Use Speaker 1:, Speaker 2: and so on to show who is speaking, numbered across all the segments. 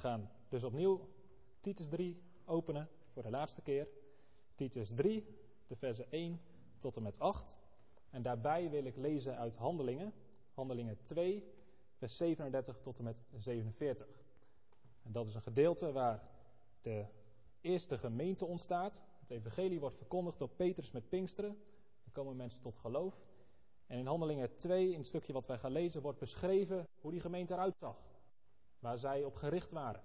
Speaker 1: gaan dus opnieuw Titus 3 openen voor de laatste keer. Titus 3, de versen 1 tot en met 8. En daarbij wil ik lezen uit Handelingen, Handelingen 2, vers 37 tot en met 47. En dat is een gedeelte waar de eerste gemeente ontstaat. Het evangelie wordt verkondigd door Petrus met Pinksteren. Er komen mensen tot geloof. En in Handelingen 2, in het stukje wat wij gaan lezen, wordt beschreven hoe die gemeente eruit zag. Waar zij op gericht waren.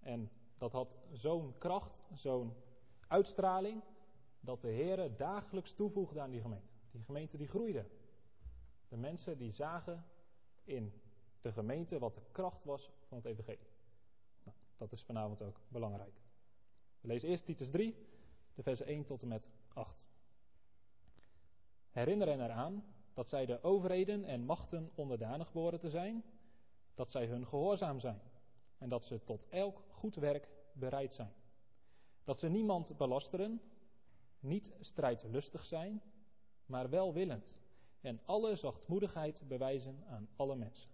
Speaker 1: En dat had zo'n kracht, zo'n uitstraling, dat de Heer dagelijks toevoegde aan die gemeente. Die gemeente die groeide. De mensen die zagen in de gemeente wat de kracht was van het evangelie. Nou, dat is vanavond ook belangrijk. We lezen eerst Titus 3, de versen 1 tot en met 8. Herinneren eraan dat zij de overheden en machten onderdanig behoren te zijn, dat zij hun gehoorzaam zijn en dat ze tot elk goed werk bereid zijn. Dat ze niemand belasteren, niet strijdlustig zijn, maar welwillend en alle zachtmoedigheid bewijzen aan alle mensen.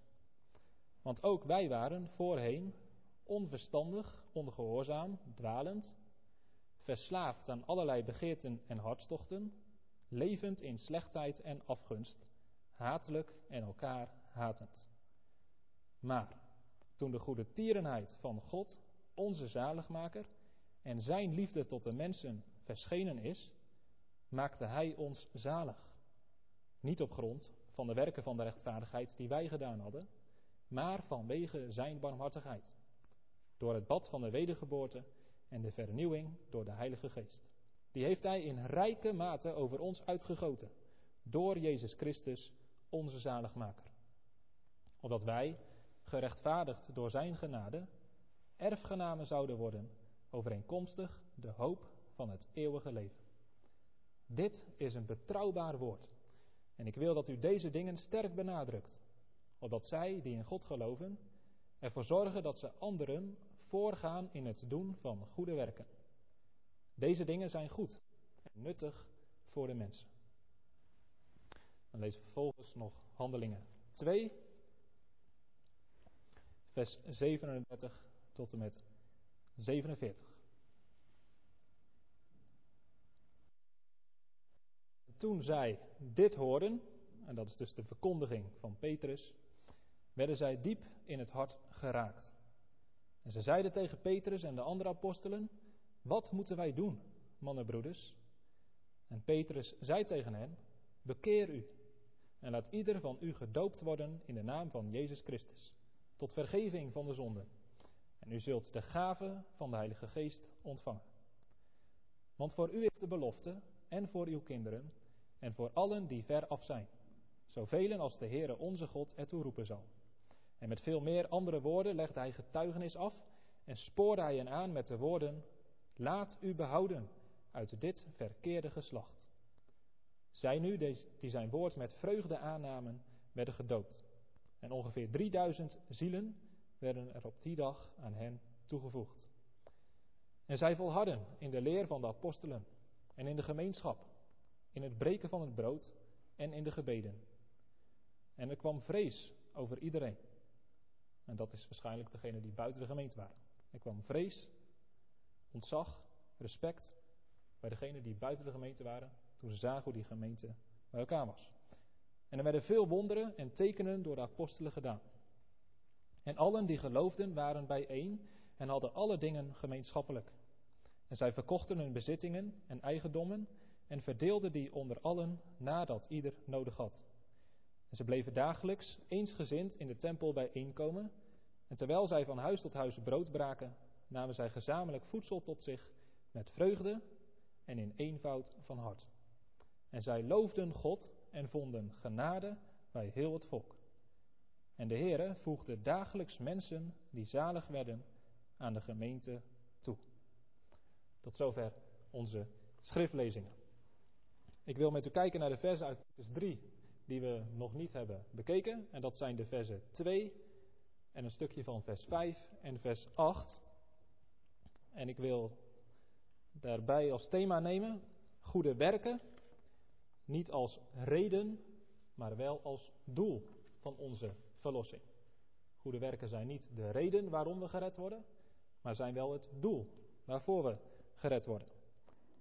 Speaker 1: Want ook wij waren voorheen onverstandig, ongehoorzaam, dwalend, verslaafd aan allerlei begeerten en hartstochten, levend in slechtheid en afgunst, hatelijk en elkaar hatend. Maar toen de goede tierenheid van God, onze zaligmaker, en zijn liefde tot de mensen verschenen is, maakte hij ons zalig. Niet op grond van de werken van de rechtvaardigheid die wij gedaan hadden, maar vanwege zijn barmhartigheid. Door het bad van de wedergeboorte en de vernieuwing door de Heilige Geest. Die heeft hij in rijke mate over ons uitgegoten. Door Jezus Christus, onze zaligmaker. Opdat wij, gerechtvaardigd door zijn genade, erfgenamen zouden worden, overeenkomstig de hoop van het eeuwige leven. Dit is een betrouwbaar woord. En ik wil dat u deze dingen sterk benadrukt, opdat zij die in God geloven ervoor zorgen dat ze anderen voorgaan in het doen van goede werken. Deze dingen zijn goed en nuttig voor de mensen. Dan lezen we vervolgens nog Handelingen 2, vers 37 tot en met 47. Toen zij dit hoorden, en dat is dus de verkondiging van Petrus, werden zij diep in het hart geraakt. En ze zeiden tegen Petrus en de andere apostelen: Wat moeten wij doen, mannenbroeders? En Petrus zei tegen hen: Bekeer u en laat ieder van u gedoopt worden in de naam van Jezus Christus, tot vergeving van de zonden. En u zult de gave van de Heilige Geest ontvangen. Want voor u is de belofte, en voor uw kinderen, en voor allen die ver af zijn, zoveel als de Heere onze God ertoe roepen zal. En met veel meer andere woorden legde hij getuigenis af en spoorde hij hen aan met de woorden: Laat u behouden uit dit verkeerde geslacht. Zij nu, die zijn woord met vreugde aannamen, werden gedoopt. En ongeveer 3000 zielen werden er op die dag aan hen toegevoegd. En zij volharden in de leer van de apostelen en in de gemeenschap, in het breken van het brood en in de gebeden. En er kwam vrees over iedereen. En dat is waarschijnlijk degene die buiten de gemeente waren. Er kwam vrees, ontzag, respect bij degenen die buiten de gemeente waren toen ze zagen hoe die gemeente bij elkaar was. En er werden veel wonderen en tekenen door de apostelen gedaan. En allen die geloofden waren bijeen en hadden alle dingen gemeenschappelijk. En zij verkochten hun bezittingen en eigendommen en verdeelden die onder allen nadat ieder nodig had. En ze bleven dagelijks eensgezind in de tempel bijeenkomen. En terwijl zij van huis tot huis brood braken, namen zij gezamenlijk voedsel tot zich met vreugde en in eenvoud van hart. En zij loofden God en vonden genade bij heel het volk. En de Heere voegde dagelijks mensen die zalig werden aan de gemeente toe. Tot zover onze schriftlezingen. Ik wil met u kijken naar de versen uit Titus 3 die we nog niet hebben bekeken. En dat zijn de versen 2 en een stukje van vers 5 en vers 8. En ik wil daarbij als thema nemen goede werken, niet als reden, maar wel als doel van onze verlossing. Goede werken zijn niet de reden waarom we gered worden, maar zijn wel het doel waarvoor we gered worden.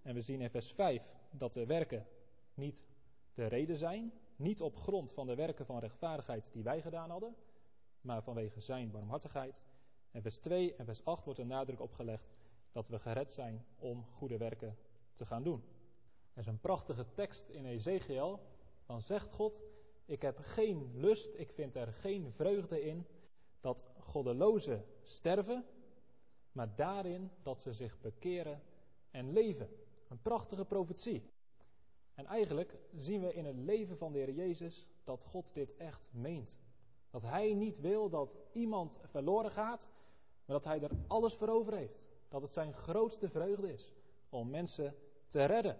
Speaker 1: En we zien in vers 5 dat de werken niet de reden zijn, niet op grond van de werken van rechtvaardigheid die wij gedaan hadden, maar vanwege zijn barmhartigheid. En vers 2 en vers 8 wordt er nadruk op gelegd dat we gered zijn om goede werken te gaan doen. Er is een prachtige tekst in Ezekiel. Dan zegt God: Ik heb geen lust, ik vind er geen vreugde in dat goddelozen sterven, maar daarin dat ze zich bekeren en leven. Een prachtige profetie. En eigenlijk zien we in het leven van de Heer Jezus dat God dit echt meent. Dat Hij niet wil dat iemand verloren gaat, maar dat Hij er alles voor over heeft. Dat het zijn grootste vreugde is om mensen te redden.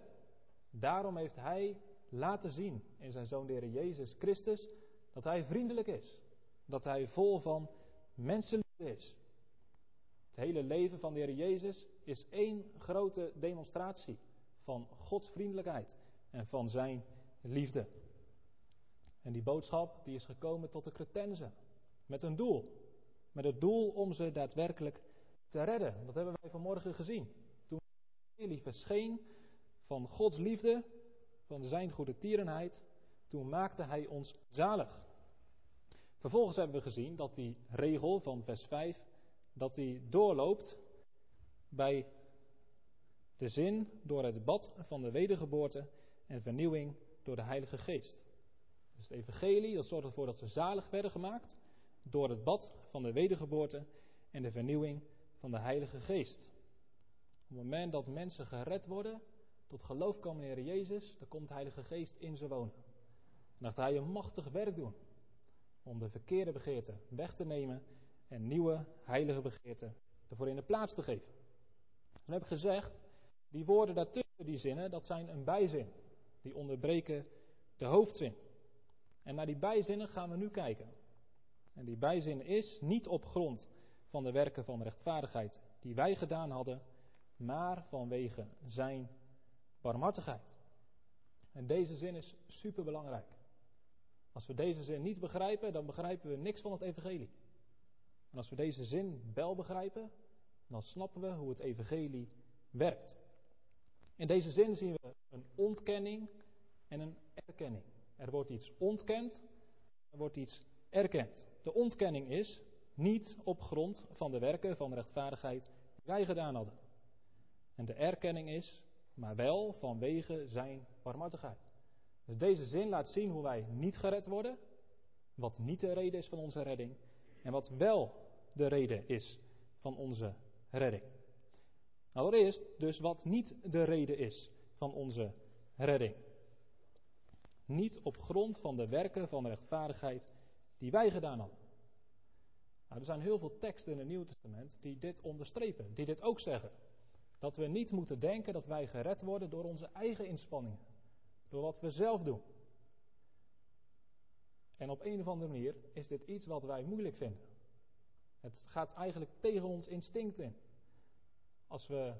Speaker 1: Daarom heeft Hij laten zien in zijn Zoon de Heer Jezus Christus dat Hij vriendelijk is. Dat Hij vol van mensenliefde is. Het hele leven van de Heer Jezus is één grote demonstratie van Gods vriendelijkheid en van Zijn liefde. En die boodschap die is gekomen tot de Cretenzen. Met een doel. Met het doel om ze daadwerkelijk te redden. Dat hebben wij vanmorgen gezien. Toen Elie verscheen van Gods liefde, van zijn goede tierenheid, toen maakte hij ons zalig. Vervolgens hebben we gezien dat die regel van vers 5, dat die doorloopt bij de zin door het bad van de wedergeboorte en vernieuwing door de Heilige Geest. Dus het evangelie, dat zorgt ervoor dat ze zalig werden gemaakt door het bad van de wedergeboorte en de vernieuwing van de Heilige Geest. Op het moment dat mensen gered worden, tot geloof komen in Heer Jezus, dan komt de Heilige Geest in ze wonen. En dan gaat Hij een machtig werk doen om de verkeerde begeerten weg te nemen en nieuwe heilige begeerten ervoor in de plaats te geven. Dan heb ik gezegd, die woorden daartussen, die zinnen, dat zijn een bijzin. Die onderbreken de hoofdzin. En naar die bijzinnen gaan we nu kijken. En die bijzin is niet op grond van de werken van rechtvaardigheid die wij gedaan hadden, maar vanwege zijn barmhartigheid. En deze zin is superbelangrijk. Als we deze zin niet begrijpen, dan begrijpen we niks van het evangelie. En als we deze zin wel begrijpen, dan snappen we hoe het evangelie werkt. In deze zin zien we een ontkenning en een erkenning. Er wordt iets ontkend, er wordt iets erkend. De ontkenning is niet op grond van de werken van rechtvaardigheid die wij gedaan hadden. En de erkenning is, maar wel vanwege zijn barmhartigheid. Dus deze zin laat zien hoe wij niet gered worden, wat niet de reden is van onze redding, en wat wel de reden is van onze redding. Allereerst dus wat niet de reden is van onze redding. Niet op grond van de werken van rechtvaardigheid die wij gedaan hadden. Nou, er zijn heel veel teksten in het Nieuwe Testament die dit onderstrepen, die dit ook zeggen. Dat we niet moeten denken dat wij gered worden door onze eigen inspanningen. Door wat we zelf doen. En op een of andere manier is dit iets wat wij moeilijk vinden. Het gaat eigenlijk tegen ons instinct in. Als we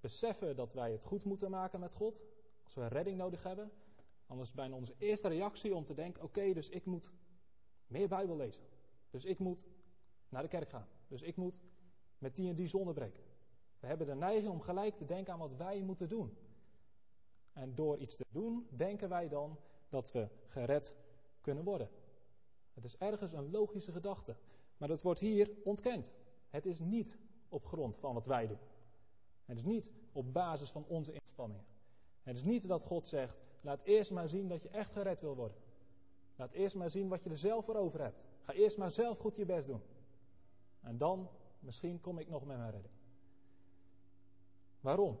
Speaker 1: beseffen dat wij het goed moeten maken met God, als we redding nodig hebben, dan is bijna onze eerste reactie om te denken: oké, dus ik moet meer Bijbel lezen. Dus ik moet naar de kerk gaan. Dus ik moet met die en die zonde breken. We hebben de neiging om gelijk te denken aan wat wij moeten doen. En door iets te doen, denken wij dan dat we gered kunnen worden. Het is ergens een logische gedachte. Maar dat wordt hier ontkend. Het is niet op grond van wat wij doen. Het is niet op basis van onze inspanningen. Het is niet dat God zegt: laat eerst maar zien dat je echt gered wil worden. Laat eerst maar zien wat je er zelf voor over hebt. Ga eerst maar zelf goed je best doen. En dan, misschien kom ik nog met mijn redding. Waarom?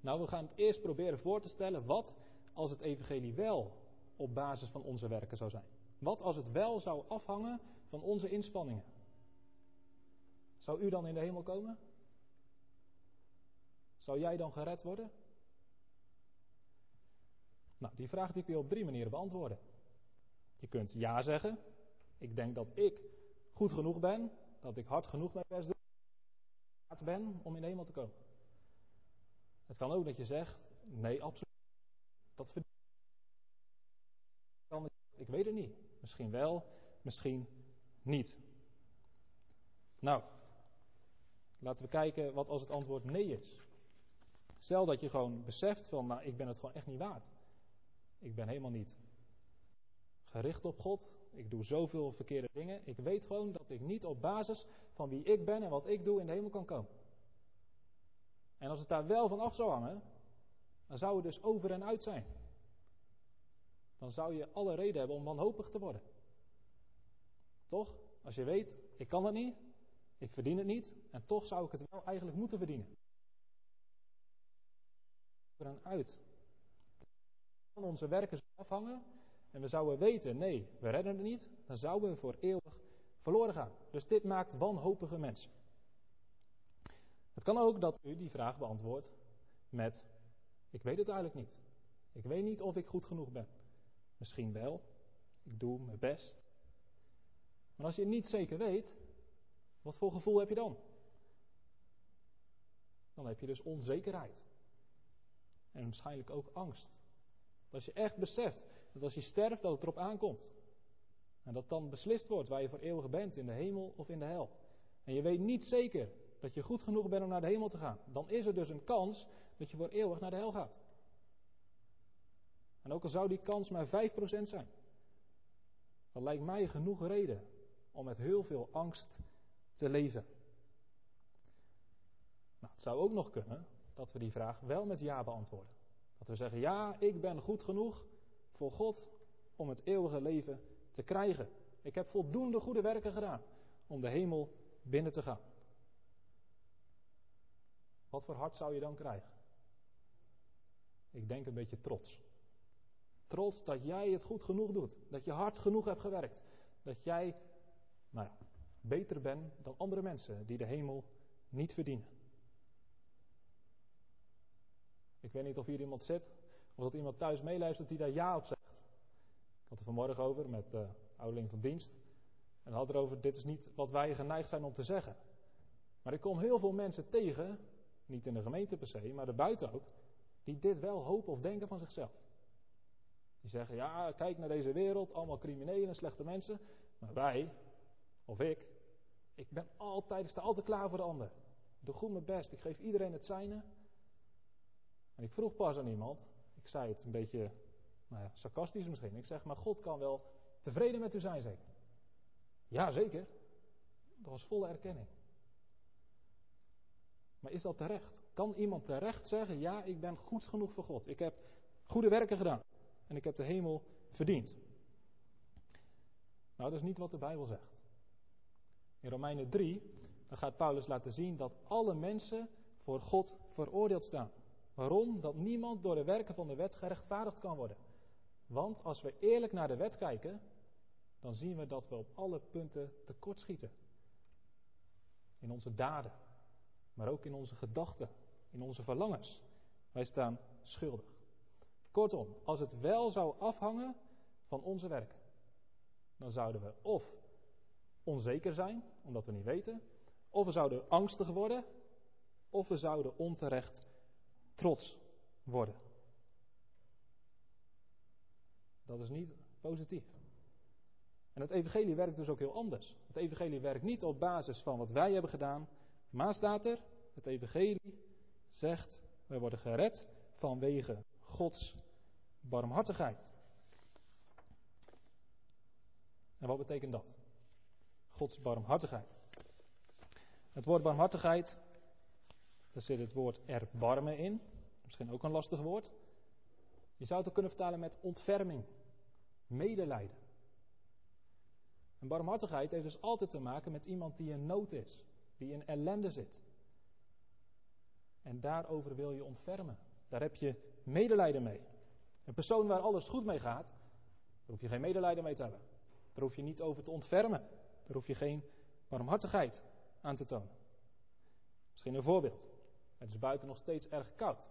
Speaker 1: Nou, we gaan het eerst proberen voor te stellen wat als het evangelie wel op basis van onze werken zou zijn. Wat als het wel zou afhangen van onze inspanningen? Zou u dan in de hemel komen? Zou jij dan gered worden? Nou, die vraag die kun je op drie manieren beantwoorden. Je kunt ja zeggen. Ik denk dat ik goed genoeg ben, dat ik hard genoeg mijn best doe, ben om in de hemel te komen. Het kan ook dat je zegt, nee, absoluut. Dat verdient. Ik weet het niet. Misschien wel, misschien niet. Nou, laten we kijken wat als het antwoord nee is. Stel dat je gewoon beseft van, nou, ik ben het gewoon echt niet waard. Ik ben helemaal niet gericht op God. Ik doe zoveel verkeerde dingen. Ik weet gewoon dat ik niet op basis van wie ik ben en wat ik doe in de hemel kan komen. En als het daar wel van af zou hangen, dan zou het dus over en uit zijn. Dan zou je alle reden hebben om wanhopig te worden. Toch? Als je weet, ik kan het niet, ik verdien het niet, en toch zou ik het wel eigenlijk moeten verdienen. Over en uit. Van onze werken afhangen, en we zouden weten, nee, we redden het niet, dan zouden we voor eeuwig verloren gaan. Dus dit maakt wanhopige mensen. Het kan ook dat u die vraag beantwoordt met: Ik weet het eigenlijk niet. Ik weet niet of ik goed genoeg ben. Misschien wel. Ik doe mijn best. Maar als je het niet zeker weet, wat voor gevoel heb je dan? Dan heb je dus onzekerheid. En waarschijnlijk ook angst. als je echt beseft dat als je sterft, dat het erop aankomt. En dat dan beslist wordt waar je voor eeuwig bent, in de hemel of in de hel. En je weet niet zeker dat je goed genoeg bent om naar de hemel te gaan. Dan is er dus een kans dat je voor eeuwig naar de hel gaat. En ook al zou die kans maar 5% zijn. Dat lijkt mij genoeg reden om met heel veel angst te leven. Nou, het zou ook nog kunnen dat we die vraag wel met ja beantwoorden. Dat we zeggen, ja, ik ben goed genoeg voor God om het eeuwige leven te krijgen. Ik heb voldoende goede werken gedaan om de hemel binnen te gaan. Wat voor hart zou je dan krijgen? Ik denk een beetje trots. Trots dat jij het goed genoeg doet. Dat je hard genoeg hebt gewerkt. Dat jij nou beter bent dan andere mensen die de hemel niet verdienen. Ik weet niet of hier iemand zit, of dat iemand thuis meeluistert die daar ja op zegt. Ik had er vanmorgen over met de uh, ouderling van dienst. En had erover, dit is niet wat wij geneigd zijn om te zeggen. Maar ik kom heel veel mensen tegen, niet in de gemeente per se, maar erbuiten ook, die dit wel hopen of denken van zichzelf. Die zeggen, ja, kijk naar deze wereld, allemaal criminelen en slechte mensen. Maar wij, of ik, ik ben altijd, ik sta altijd klaar voor de ander. Ik doe goed mijn best, ik geef iedereen het zijne. En ik vroeg pas aan iemand, ik zei het een beetje nou ja, sarcastisch misschien. Ik zeg, maar God kan wel tevreden met u zijn, zeker? Ja, zeker. Dat was volle erkenning. Maar is dat terecht? Kan iemand terecht zeggen, ja, ik ben goed genoeg voor God. Ik heb goede werken gedaan. En ik heb de hemel verdiend. Nou, dat is niet wat de Bijbel zegt. In Romeinen 3, dan gaat Paulus laten zien dat alle mensen voor God veroordeeld staan. Waarom? Dat niemand door de werken van de wet gerechtvaardigd kan worden. Want als we eerlijk naar de wet kijken, dan zien we dat we op alle punten tekortschieten. In onze daden, maar ook in onze gedachten, in onze verlangens. Wij staan schuldig. Kortom, als het wel zou afhangen van onze werken, dan zouden we of onzeker zijn, omdat we niet weten, of we zouden angstig worden, of we zouden onterecht trots worden. Dat is niet positief. En het evangelie werkt dus ook heel anders. Het evangelie werkt niet op basis van wat wij hebben gedaan, maar staat er, het evangelie zegt, wij worden gered vanwege Gods barmhartigheid. En wat betekent dat? Gods barmhartigheid. Het woord barmhartigheid, daar zit het woord erbarmen in. Misschien ook een lastig woord. Je zou het ook kunnen vertalen met ontferming, medelijden. En barmhartigheid heeft dus altijd te maken met iemand die in nood is, die in ellende zit. En daarover wil je ontfermen. Daar heb je medelijden mee. Een persoon waar alles goed mee gaat, daar hoef je geen medelijden mee te hebben. Daar hoef je niet over te ontfermen. Daar hoef je geen barmhartigheid aan te tonen. Misschien een voorbeeld. Het is buiten nog steeds erg koud.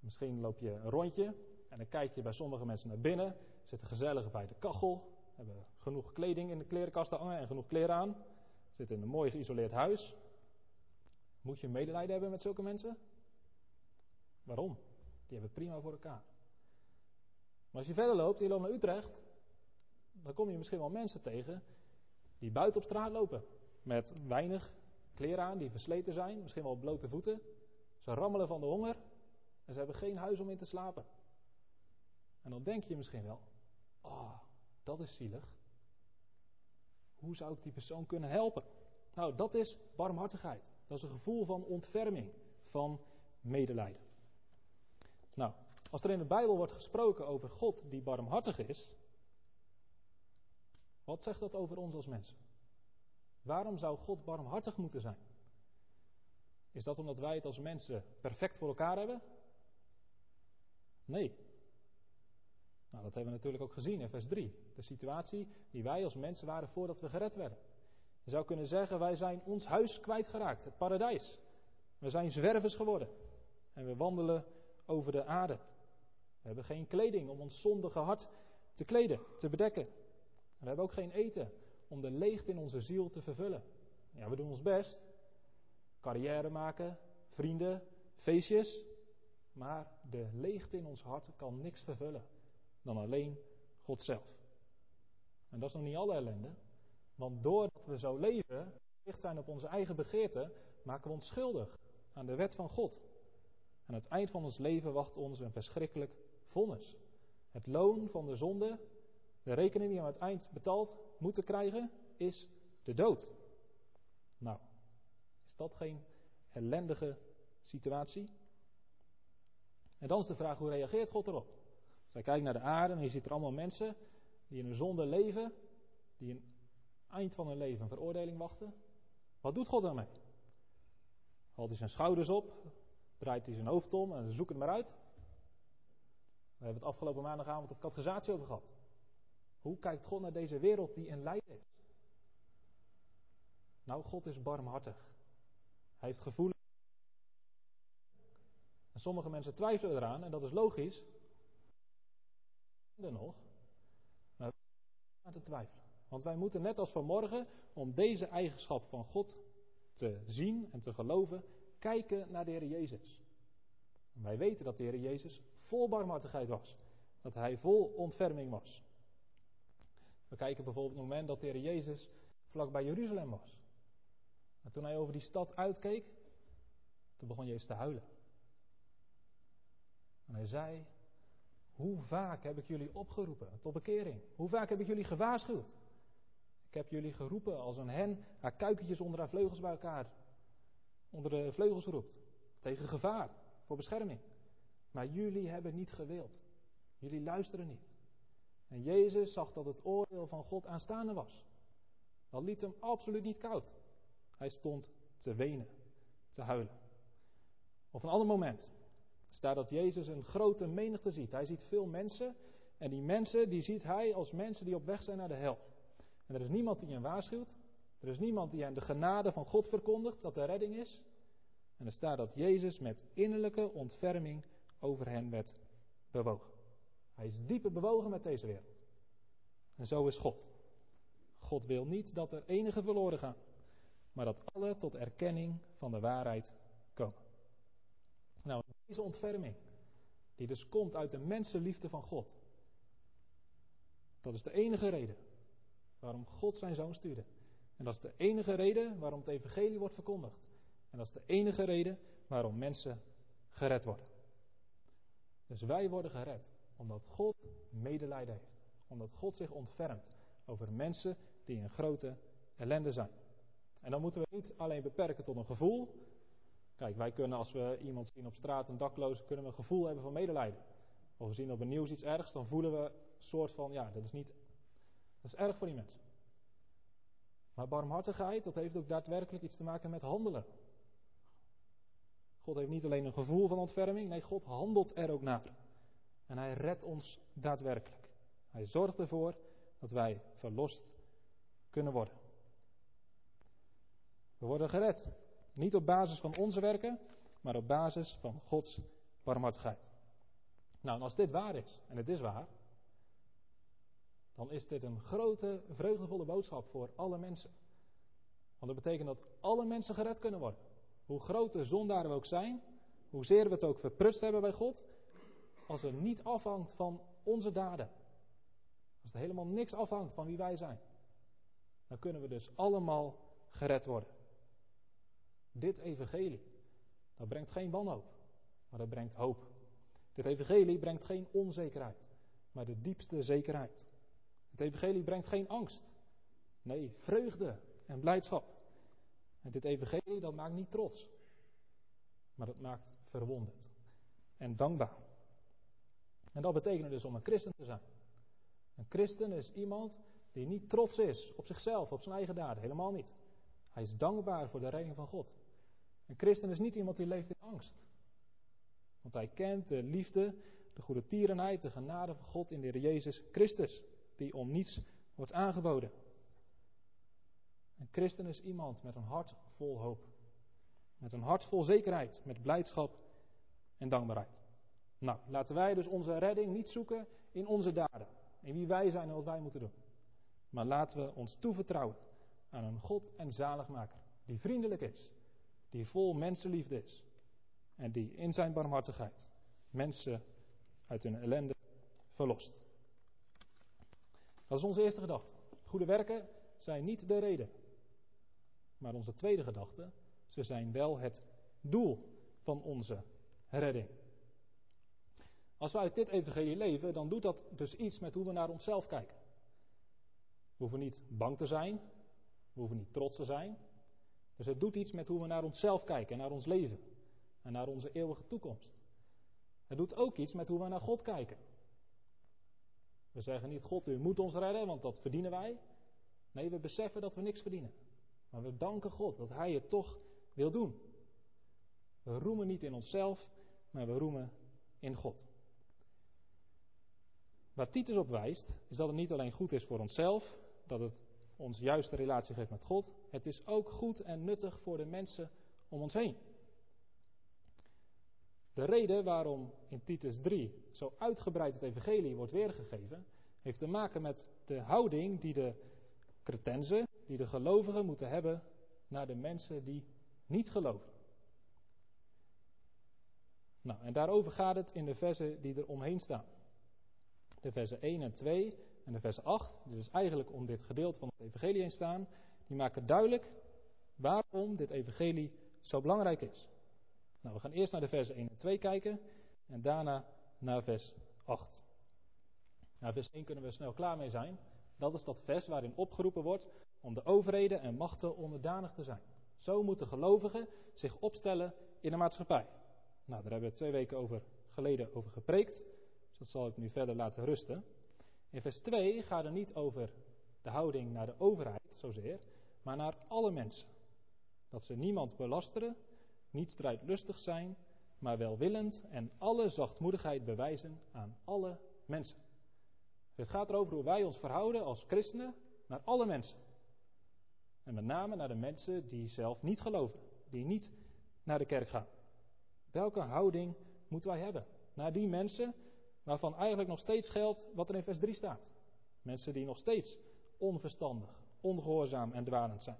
Speaker 1: Misschien loop je een rondje en dan kijk je bij sommige mensen naar binnen, zitten gezellig bij de kachel, hebben genoeg kleding in de klerenkast hangen en genoeg kleren aan, zitten in een mooi geïsoleerd huis. Moet je medelijden hebben met zulke mensen? Waarom? Die hebben prima voor elkaar. Maar als je verder loopt, je loopt naar Utrecht, dan kom je misschien wel mensen tegen die buiten op straat lopen. met weinig kleren aan, die versleten zijn, misschien wel blote voeten. Ze rammelen van de honger en ze hebben geen huis om in te slapen. En dan denk je misschien wel, oh, dat is zielig. Hoe zou ik die persoon kunnen helpen? Nou, dat is barmhartigheid. Dat is een gevoel van ontferming, van medelijden. Nou, als er in de Bijbel wordt gesproken over God die barmhartig is, wat zegt dat over ons als mensen? Waarom zou God barmhartig moeten zijn? Is dat omdat wij het als mensen perfect voor elkaar hebben? Nee. Nou, dat hebben we natuurlijk ook gezien in vers 3. De situatie die wij als mensen waren voordat we gered werden. Je zou kunnen zeggen, wij zijn ons huis kwijtgeraakt, het paradijs. We zijn zwervers geworden. En we wandelen over de aarde. We hebben geen kleding om ons zondige hart te kleden, te bedekken. we hebben ook geen eten om de leegte in onze ziel te vervullen. Ja, we doen ons best. Carrière maken, vrienden, feestjes. Maar de leegte in ons hart kan niks vervullen dan alleen God zelf. En dat is nog niet alle ellende. Want doordat we zo leven, gericht zijn op onze eigen begeerten, maken we ons schuldig aan de wet van God. Aan het eind van ons leven wacht ons een verschrikkelijk vonnis. Het loon van de zonde, de rekening die we aan het eind betaald moeten krijgen, is de dood. Nou, is dat geen ellendige situatie? En dan is de vraag, hoe reageert God erop? Als kijkt naar de aarde en je ziet er allemaal mensen die in een zonde leven, die een eind van hun leven een veroordeling wachten. Wat doet God daarmee? Haalt hij zijn schouders op, draait hij zijn hoofd om en zoekt het maar uit. We hebben het afgelopen maandagavond op catechisatie over gehad. Hoe kijkt God naar deze wereld die in lijden is? Nou, God is barmhartig. Hij heeft gevoelens. En sommige mensen twijfelen eraan, en dat is logisch. Er nog. Maar aan te twijfelen. Want wij moeten net als vanmorgen, om deze eigenschap van God te zien en te geloven, kijken naar de Heer Jezus. En wij weten dat de Heer Jezus vol barmhartigheid was. Dat hij vol ontferming was. We kijken bijvoorbeeld op het moment dat de Heer Jezus vlak bij Jeruzalem was. En toen hij over die stad uitkeek, toen begon Jezus te huilen. En hij zei, hoe vaak heb ik jullie opgeroepen tot bekering? Hoe vaak heb ik jullie gewaarschuwd? Ik heb jullie geroepen als een hen haar kuikentjes onder haar vleugels bij elkaar onder de vleugels roept. Tegen gevaar, voor bescherming. Maar jullie hebben niet gewild. Jullie luisteren niet. En Jezus zag dat het oordeel van God aanstaande was. Dat liet hem absoluut niet koud. Hij stond te wenen, te huilen. Of een ander moment staat dat Jezus een grote menigte ziet. Hij ziet veel mensen en die mensen die ziet hij als mensen die op weg zijn naar de hel. En er is niemand die hen waarschuwt. Er is niemand die hen de genade van God verkondigt, dat de redding is. En er staat dat Jezus met innerlijke ontferming over hen werd bewogen. Hij is diepe bewogen met deze wereld. En zo is God. God wil niet dat er enige verloren gaan, maar dat alle tot erkenning van de waarheid. Nou, deze ontferming, die dus komt uit de mensenliefde van God, dat is de enige reden waarom God zijn zoon stuurde. En dat is de enige reden waarom het evangelie wordt verkondigd. En dat is de enige reden waarom mensen gered worden. Dus wij worden gered omdat God medelijden heeft. Omdat God zich ontfermt over mensen die in grote ellende zijn. En dan moeten we niet alleen beperken tot een gevoel. Kijk, wij kunnen als we iemand zien op straat, een dakloze, kunnen we een gevoel hebben van medelijden. Of we zien op het nieuws iets ergs, dan voelen we een soort van, ja, dat is niet, dat is erg voor die mensen. Maar barmhartigheid, dat heeft ook daadwerkelijk iets te maken met handelen. God heeft niet alleen een gevoel van ontferming, nee, God handelt er ook naar. En hij redt ons daadwerkelijk. Hij zorgt ervoor dat wij verlost kunnen worden. We worden gered. Niet op basis van onze werken, maar op basis van Gods barmhartigheid. Nou, en als dit waar is, en het is waar, dan is dit een grote, vreugdevolle boodschap voor alle mensen. Want dat betekent dat alle mensen gered kunnen worden. Hoe groot de zondaren we ook zijn, hoezeer we het ook verprust hebben bij God, als het niet afhangt van onze daden, als er helemaal niks afhangt van wie wij zijn, dan kunnen we dus allemaal gered worden. Dit evangelie, dat brengt geen wanhoop, maar dat brengt hoop. Dit evangelie brengt geen onzekerheid, maar de diepste zekerheid. Het evangelie brengt geen angst, nee, vreugde en blijdschap. En dit evangelie, dat maakt niet trots, maar dat maakt verwonderd en dankbaar. En dat betekent dus om een christen te zijn. Een christen is iemand die niet trots is op zichzelf, op zijn eigen daden, helemaal niet. Hij is dankbaar voor de redding van God. Een christen is niet iemand die leeft in angst. Want hij kent de liefde, de goede tierenheid, de genade van God in de Heer Jezus Christus, die om niets wordt aangeboden. Een christen is iemand met een hart vol hoop. Met een hart vol zekerheid, met blijdschap en dankbaarheid. Nou, laten wij dus onze redding niet zoeken in onze daden. In wie wij zijn en wat wij moeten doen. Maar laten we ons toevertrouwen aan een God en zaligmaker. Die vriendelijk is. Die vol mensenliefde is. En die in zijn barmhartigheid mensen uit hun ellende verlost. Dat is onze eerste gedachte. Goede werken zijn niet de reden. Maar onze tweede gedachte, ze zijn wel het doel van onze redding. Als we uit dit evangelie leven, dan doet dat dus iets met hoe we naar onszelf kijken. We hoeven niet bang te zijn, we hoeven niet trots te zijn. Dus het doet iets met hoe we naar onszelf kijken en naar ons leven en naar onze eeuwige toekomst. Het doet ook iets met hoe we naar God kijken. We zeggen niet, God, u moet ons redden, want dat verdienen wij. Nee, we beseffen dat we niks verdienen. Maar we danken God dat Hij het toch wil doen. We roemen niet in onszelf, maar we roemen in God. Waar Titus op wijst, is dat het niet alleen goed is voor onszelf, dat het ons juiste relatie geeft met God, het is ook goed en nuttig voor de mensen om ons heen. De reden waarom in Titus 3 zo uitgebreid het evangelie wordt weergegeven, heeft te maken met de houding die de cretensen, die de gelovigen moeten hebben naar de mensen die niet geloven. Nou, en daarover gaat het in de versen die er omheen staan. De versen 1 en 2 en de vers 8, die dus eigenlijk om dit gedeelte van het evangelie heen staan, die maken duidelijk waarom dit evangelie zo belangrijk is. Nou, we gaan eerst naar de versen 1 en 2 kijken en daarna naar vers 8. Nou, vers 1 kunnen we snel klaar mee zijn. Dat is dat vers waarin opgeroepen wordt om de overheden en machten onderdanig te zijn. Zo moeten gelovigen zich opstellen in de maatschappij. Nou, daar hebben we twee weken over, geleden over gepreekt. Dus dat zal ik nu verder laten rusten. In vers 2 gaat het niet over de houding naar de overheid zozeer, maar naar alle mensen. Dat ze niemand belasteren, niet strijdlustig zijn, maar welwillend en alle zachtmoedigheid bewijzen aan alle mensen. Het gaat erover hoe wij ons verhouden als christenen naar alle mensen. En met name naar de mensen die zelf niet geloven, die niet naar de kerk gaan. Welke houding moeten wij hebben? Naar die mensen waarvan eigenlijk nog steeds geldt wat er in vers 3 staat. Mensen die nog steeds onverstandig, ongehoorzaam en dwalend zijn.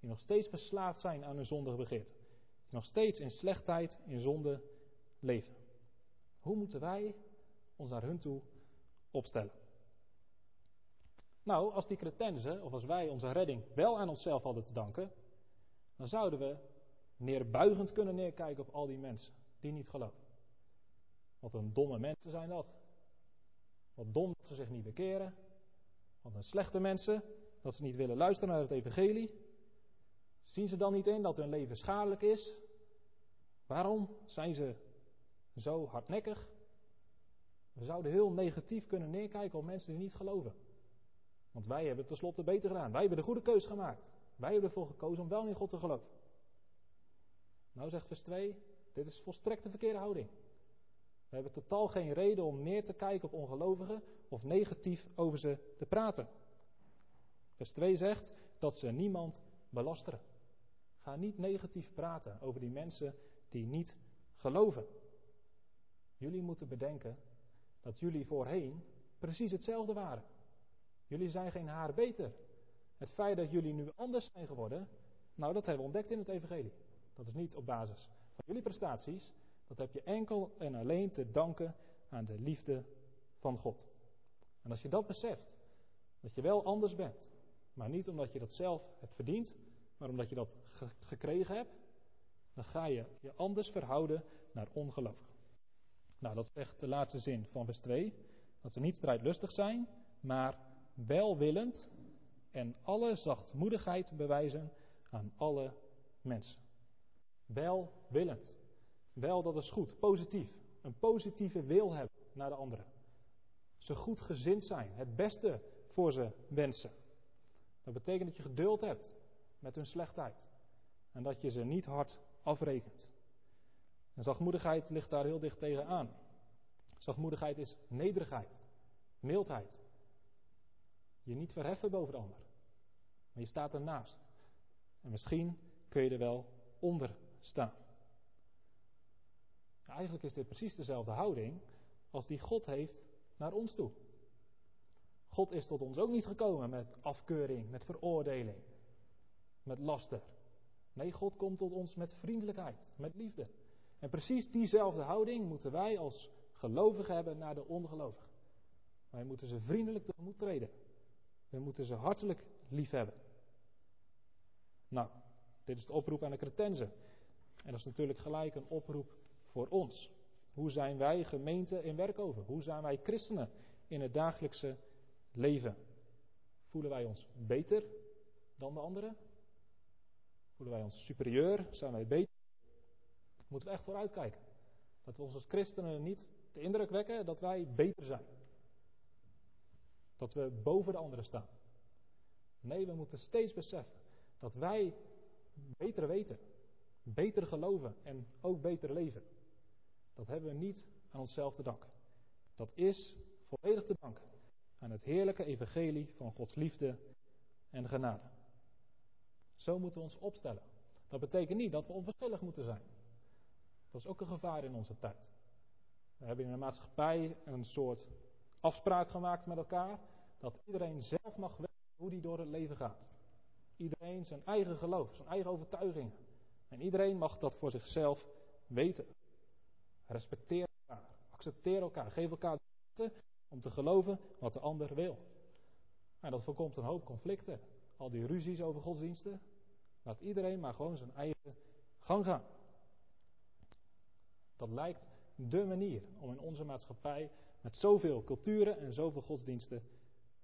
Speaker 1: Die nog steeds verslaafd zijn aan hun zondige begeerten. Die nog steeds in slechtheid, in zonde leven. Hoe moeten wij ons naar hun toe opstellen? Nou, als die cretensen, of als wij onze redding wel aan onszelf hadden te danken, dan zouden we neerbuigend kunnen neerkijken op al die mensen die niet geloven. Wat een domme mensen zijn dat. Wat dom dat ze zich niet bekeren. Wat een slechte mensen dat ze niet willen luisteren naar het evangelie. Zien ze dan niet in dat hun leven schadelijk is? Waarom zijn ze zo hardnekkig? We zouden heel negatief kunnen neerkijken op mensen die niet geloven. Want wij hebben het tenslotte beter gedaan. Wij hebben de goede keus gemaakt. Wij hebben ervoor gekozen om wel in God te geloven. Nou zegt vers 2, dit is volstrekt de verkeerde houding. We hebben totaal geen reden om neer te kijken op ongelovigen of negatief over ze te praten. Vers 2 zegt dat ze niemand belasteren. Ga niet negatief praten over die mensen die niet geloven. Jullie moeten bedenken dat jullie voorheen precies hetzelfde waren. Jullie zijn geen haar beter. Het feit dat jullie nu anders zijn geworden, nou dat hebben we ontdekt in het evangelie. Dat is niet op basis van jullie prestaties, dat heb je enkel en alleen te danken aan de liefde van God. En als je dat beseft, dat je wel anders bent, maar niet omdat je dat zelf hebt verdiend, maar omdat je dat gekregen hebt, dan ga je je anders verhouden naar ongeloof. Nou, dat is echt de laatste zin van vers 2. Dat we niet strijdlustig zijn, maar welwillend en alle zachtmoedigheid bewijzen aan alle mensen. Welwillend. Wel, dat is goed, positief. Een positieve wil hebben naar de anderen. Ze goed gezind zijn, het beste voor ze wensen. Dat betekent dat je geduld hebt met hun slechtheid. En dat je ze niet hard afrekent. En zachtmoedigheid ligt daar heel dicht tegenaan. Zachtmoedigheid is nederigheid, mildheid. Je niet verheffen boven de ander, maar je staat ernaast. En misschien kun je er wel onder staan. Eigenlijk is dit precies dezelfde houding als die God heeft naar ons toe. God is tot ons ook niet gekomen met afkeuring, met veroordeling, met laster. Nee, God komt tot ons met vriendelijkheid, met liefde. En precies diezelfde houding moeten wij als gelovigen hebben naar de ongelovigen. Wij moeten ze vriendelijk tegemoet treden. We moeten ze hartelijk lief hebben. Nou, dit is de oproep aan de Cretenzen. En dat is natuurlijk gelijk een oproep voor ons. Hoe zijn wij gemeente in Werkover? Hoe zijn wij christenen in het dagelijkse leven? Voelen wij ons beter dan de anderen? Voelen wij ons superieur? Zijn wij beter? Moeten we echt vooruitkijken. Dat we ons als christenen niet de indruk wekken dat wij beter zijn. Dat we boven de anderen staan. Nee, we moeten steeds beseffen dat wij beter weten, beter geloven en ook beter leven. Dat hebben we niet aan onszelf te danken. Dat is volledig te danken aan het heerlijke evangelie van Gods liefde en genade. Zo moeten we ons opstellen. Dat betekent niet dat we onverschillig moeten zijn. Dat is ook een gevaar in onze tijd. We hebben in de maatschappij een soort afspraak gemaakt met elkaar dat iedereen zelf mag weten hoe die door het leven gaat. Iedereen zijn eigen geloof, zijn eigen overtuigingen. En iedereen mag dat voor zichzelf weten. Respecteer elkaar, accepteer elkaar, geef elkaar de om te geloven wat de ander wil. En dat voorkomt een hoop conflicten. Al die ruzies over godsdiensten. Laat iedereen maar gewoon zijn eigen gang gaan. Dat lijkt de manier om in onze maatschappij met zoveel culturen en zoveel godsdiensten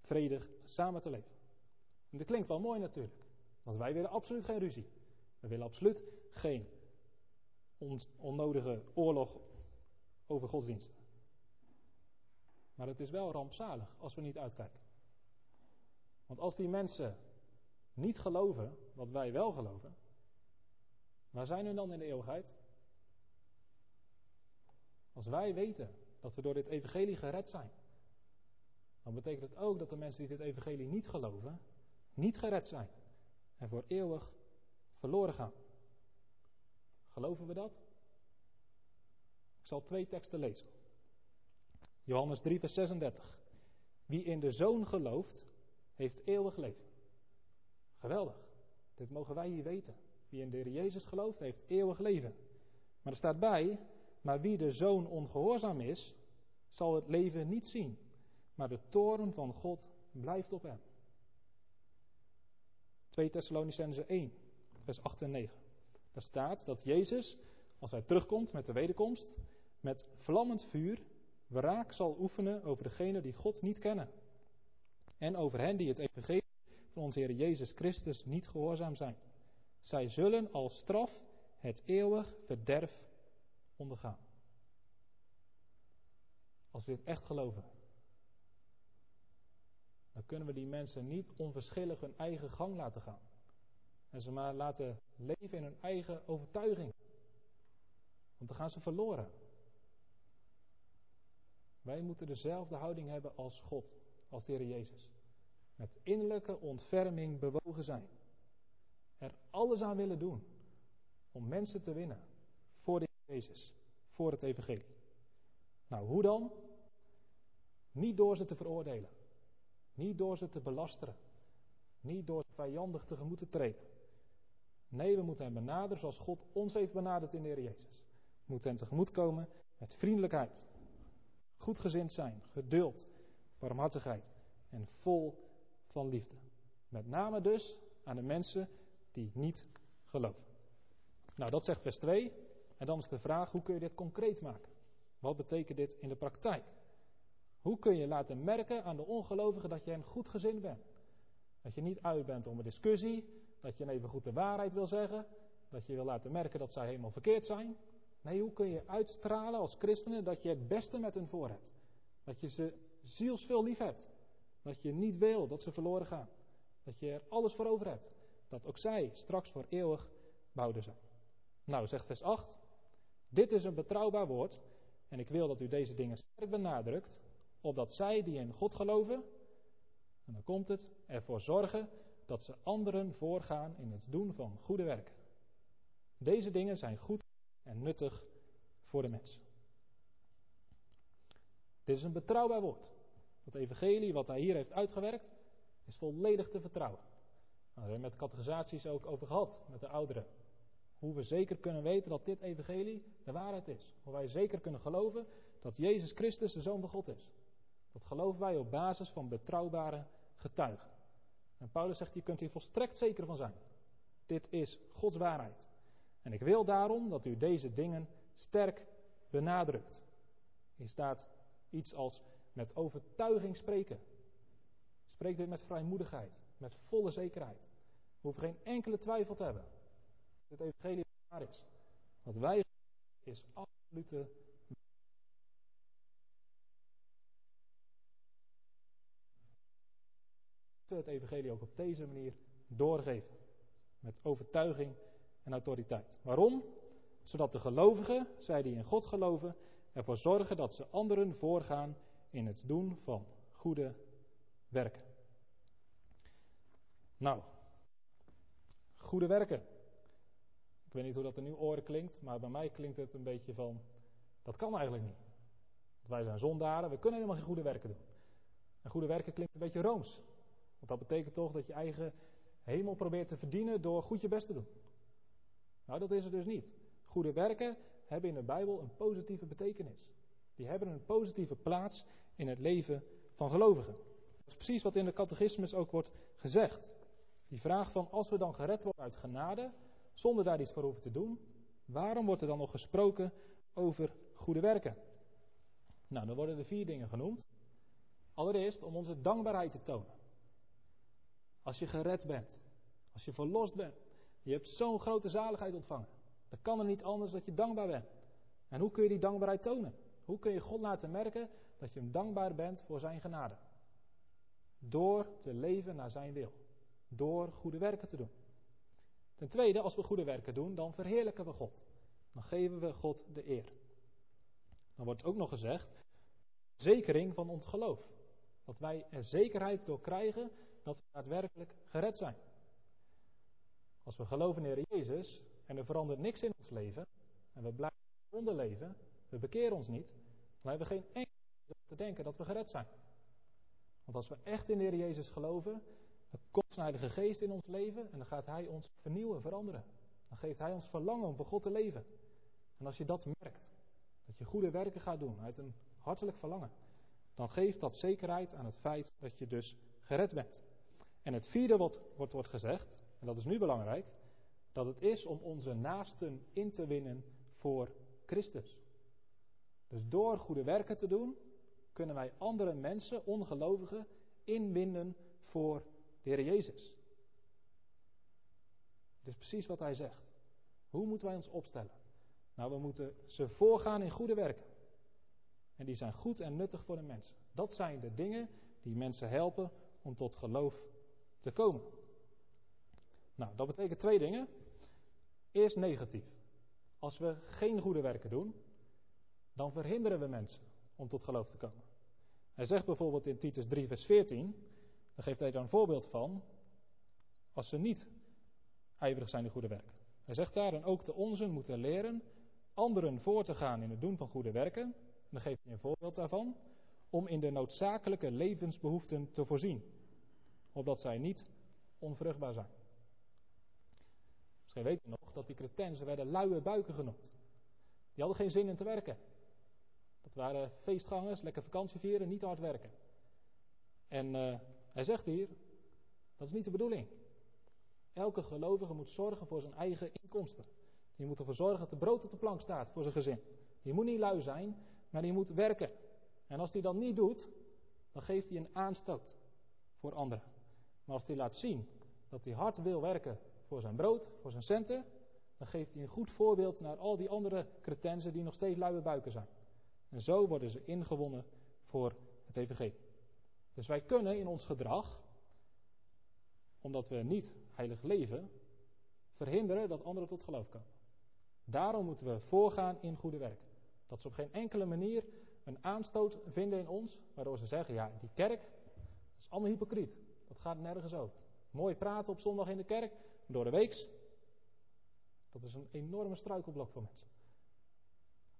Speaker 1: vredig samen te leven. En dat klinkt wel mooi natuurlijk. Want wij willen absoluut geen ruzie. We willen absoluut geen onnodige oorlog over godsdiensten. Maar het is wel rampzalig als we niet uitkijken. Want als die mensen niet geloven wat wij wel geloven, waar zijn hun dan in de eeuwigheid? Als wij weten dat we door dit evangelie gered zijn, dan betekent het ook dat de mensen die dit evangelie niet geloven, niet gered zijn en voor eeuwig verloren gaan. Geloven we dat? Zal twee teksten lezen. Johannes 3, vers 36. Wie in de zoon gelooft, heeft eeuwig leven. Geweldig. Dit mogen wij hier weten. Wie in de Heer Jezus gelooft, heeft eeuwig leven. Maar er staat bij, maar wie de zoon ongehoorzaam is, zal het leven niet zien. Maar de toren van God blijft op hem. 2 Thessalonicense 1, vers 8 en 9. Daar staat dat Jezus, als hij terugkomt met de wederkomst, met vlammend vuur wraak zal oefenen over degenen die God niet kennen. En over hen die het evangelie van onze Heer Jezus Christus niet gehoorzaam zijn. Zij zullen als straf het eeuwig verderf ondergaan. Als we dit echt geloven, dan kunnen we die mensen niet onverschillig hun eigen gang laten gaan. En ze maar laten leven in hun eigen overtuiging. Want dan gaan ze verloren. Wij moeten dezelfde houding hebben als God, als de Heer Jezus. Met innerlijke ontferming bewogen zijn. Er alles aan willen doen om mensen te winnen voor de Heer Jezus, voor het Evangelie. Nou, hoe dan? Niet door ze te veroordelen. Niet door ze te belasteren. Niet door ze vijandig tegemoet te treden. Nee, we moeten hen benaderen zoals God ons heeft benaderd in de Heer Jezus. We moeten hen tegemoet komen met vriendelijkheid. Goedgezind zijn, geduld, barmhartigheid en vol van liefde. Met name dus aan de mensen die niet geloven. Nou, dat zegt vers 2. En dan is de vraag, hoe kun je dit concreet maken? Wat betekent dit in de praktijk? Hoe kun je laten merken aan de ongelovigen dat je een goed gezin bent? Dat je niet uit bent om een discussie, dat je even goed de waarheid wil zeggen, dat je wil laten merken dat zij helemaal verkeerd zijn. Nee, hoe kun je uitstralen als christenen dat je het beste met hen voor hebt? Dat je ze zielsveel lief hebt. Dat je niet wil dat ze verloren gaan. Dat je er alles voor over hebt. Dat ook zij straks voor eeuwig behouden zijn. Nou, zegt vers 8. Dit is een betrouwbaar woord. En ik wil dat u deze dingen sterk benadrukt. Opdat zij die in God geloven. En dan komt het. Ervoor zorgen dat ze anderen voorgaan in het doen van goede werken. Deze dingen zijn goed en nuttig voor de mensen. Dit is een betrouwbaar woord. Dat evangelie wat hij hier heeft uitgewerkt, is volledig te vertrouwen. Daar hebben we met categorisaties ook over gehad, met de ouderen. Hoe we zeker kunnen weten dat dit evangelie de waarheid is. Hoe wij zeker kunnen geloven dat Jezus Christus de Zoon van God is. Dat geloven wij op basis van betrouwbare getuigen. En Paulus zegt, je kunt hier volstrekt zeker van zijn. Dit is Gods waarheid. En ik wil daarom dat u deze dingen sterk benadrukt. Hier staat iets als met overtuiging spreken. Spreek dit met vrijmoedigheid, met volle zekerheid. We hoeven geen enkele twijfel te hebben. Dit evangelie waar is. Wat wij is absolute het evangelie ook op deze manier doorgeven. Met overtuiging en autoriteit. Waarom? Zodat de gelovigen, zij die in God geloven, ervoor zorgen dat ze anderen voorgaan in het doen van goede werken. Nou, goede werken. Ik weet niet hoe dat in uw oren klinkt, maar bij mij klinkt het een beetje van, dat kan eigenlijk niet. wij zijn zondaren, we kunnen helemaal geen goede werken doen. En goede werken klinkt een beetje rooms. Want dat betekent toch dat je eigen hemel probeert te verdienen door goed je best te doen. Nou, dat is het dus niet. Goede werken hebben in de Bijbel een positieve betekenis. Die hebben een positieve plaats in het leven van gelovigen. Dat is precies wat in de catechismus ook wordt gezegd. Die vraag van als we dan gered worden uit genade, zonder daar iets voor hoeven te doen, waarom wordt er dan nog gesproken over goede werken? Nou, dan worden er vier dingen genoemd. Allereerst om onze dankbaarheid te tonen. Als je gered bent, als je verlost bent, je hebt zo'n grote zaligheid ontvangen. Dan kan er niet anders dat je dankbaar bent. En hoe kun je die dankbaarheid tonen? Hoe kun je God laten merken dat je hem dankbaar bent voor zijn genade? Door te leven naar zijn wil. Door goede werken te doen. Ten tweede, als we goede werken doen, dan verheerlijken we God. Dan geven we God de eer. Dan wordt ook nog gezegd, zekering van ons geloof. Dat wij er zekerheid door krijgen dat we daadwerkelijk gered zijn. Als we geloven in de Heer Jezus en er verandert niks in ons leven en we blijven zonder leven, we bekeren ons niet, dan hebben we geen enkel te denken dat we gered zijn. Want als we echt in de Heer Jezus geloven, dan komt Heilige Geest in ons leven en dan gaat Hij ons vernieuwen, veranderen. Dan geeft Hij ons verlangen om voor God te leven. En als je dat merkt, dat je goede werken gaat doen uit een hartelijk verlangen, dan geeft dat zekerheid aan het feit dat je dus gered bent. En het vierde wat wordt gezegd, en dat is nu belangrijk, dat het is om onze naasten in te winnen voor Christus. Dus door goede werken te doen, kunnen wij andere mensen, ongelovigen, inwinnen voor de Heer Jezus. Is precies wat hij zegt. Hoe moeten wij ons opstellen? Nou, we moeten ze voorgaan in goede werken. En die zijn goed en nuttig voor de mensen. Dat zijn de dingen die mensen helpen om tot geloof te komen. Nou, dat betekent twee dingen. Eerst negatief. Als we geen goede werken doen, dan verhinderen we mensen om tot geloof te komen. Hij zegt bijvoorbeeld in Titus 3, vers 14, dan geeft hij daar een voorbeeld van, als ze niet ijverig zijn in goede werken. Hij zegt daar, en ook de onzen moeten leren anderen voor te gaan in het doen van goede werken. Dan geeft hij een voorbeeld daarvan, om in de noodzakelijke levensbehoeften te voorzien, opdat zij niet onvruchtbaar zijn. Misschien weten nog dat die cretensen werden luie buiken genoemd. Die hadden geen zin in te werken. Dat waren feestgangers, lekker vakantie vieren, niet hard werken. En uh, hij zegt hier, dat is niet de bedoeling. Elke gelovige moet zorgen voor zijn eigen inkomsten. Die moet ervoor zorgen dat de brood op de plank staat voor zijn gezin. Die moet niet lui zijn, maar die moet werken. En als hij dat niet doet, dan geeft hij een aanstoot voor anderen. Maar als hij laat zien dat hij hard wil werken voor zijn brood, voor zijn centen, dan geeft hij een goed voorbeeld naar al die andere cretensen die nog steeds luie buiken zijn. En zo worden ze ingewonnen voor het evangelie. Dus wij kunnen in ons gedrag, omdat we niet heilig leven, verhinderen dat anderen tot geloof komen. Daarom moeten we voorgaan in goede werk. Dat ze op geen enkele manier een aanstoot vinden in ons, waardoor ze zeggen, ja, die kerk, dat is allemaal hypocriet. Dat gaat nergens over. Mooi praten op zondag in de kerk, door de weeks, dat is een enorme struikelblok voor mensen.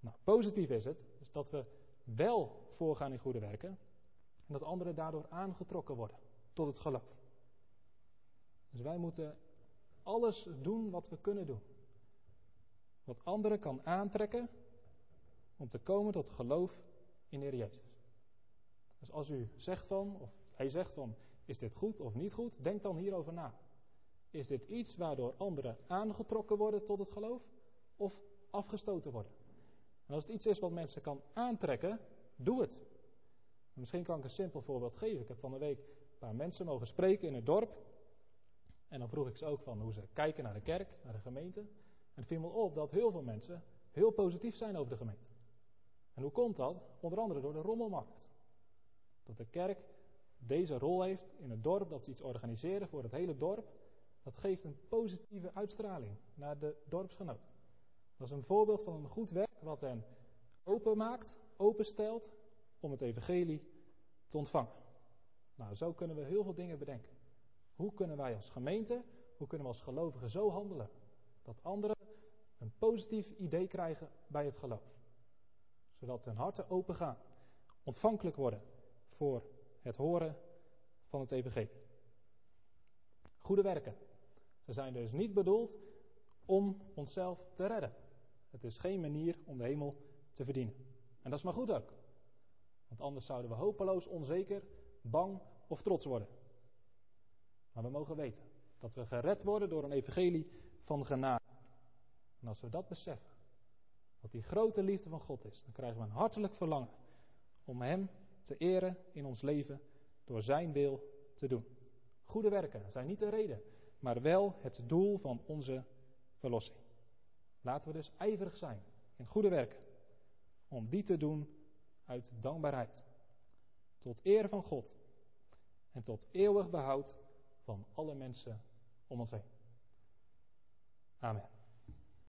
Speaker 1: Nou, positief is het, dus dat we wel voorgaan in goede werken, en dat anderen daardoor aangetrokken worden tot het geloof. Dus wij moeten alles doen wat we kunnen doen. Wat anderen kan aantrekken om te komen tot geloof in de Heer Jezus. Dus als u zegt van, of hij zegt van, is dit goed of niet goed, denk dan hierover na. Is dit iets waardoor anderen aangetrokken worden tot het geloof of afgestoten worden? En als het iets is wat mensen kan aantrekken, doe het. misschien kan ik een simpel voorbeeld geven. Ik heb van de week een paar mensen mogen spreken in het dorp. En dan vroeg ik ze ook van hoe ze kijken naar de kerk, naar de gemeente. En het viel me op dat heel veel mensen heel positief zijn over de gemeente. En hoe komt dat? Onder andere door de rommelmarkt. Dat de kerk deze rol heeft in het dorp, dat ze iets organiseren voor het hele dorp. Dat geeft een positieve uitstraling naar de dorpsgenoten. Dat is een voorbeeld van een goed werk wat hen openmaakt, openstelt om het evangelie te ontvangen. Nou, zo kunnen we heel veel dingen bedenken. Hoe kunnen wij als gemeente, hoe kunnen we als gelovigen zo handelen dat anderen een positief idee krijgen bij het geloof? Zodat hun harten open gaan, ontvankelijk worden voor het horen van het evangelie. Goede werken. Ze zijn dus niet bedoeld om onszelf te redden. Het is geen manier om de hemel te verdienen. En dat is maar goed ook. Want anders zouden we hopeloos onzeker, bang of trots worden. Maar we mogen weten dat we gered worden door een evangelie van genade. En als we dat beseffen, wat die grote liefde van God is, dan krijgen we een hartelijk verlangen om Hem te eren in ons leven door Zijn wil te doen. Goede werken zijn niet de reden, maar wel het doel van onze verlossing. Laten we dus ijverig zijn in goede werken, om die te doen uit dankbaarheid. Tot eer van God en tot eeuwig behoud van alle mensen om ons heen. Amen.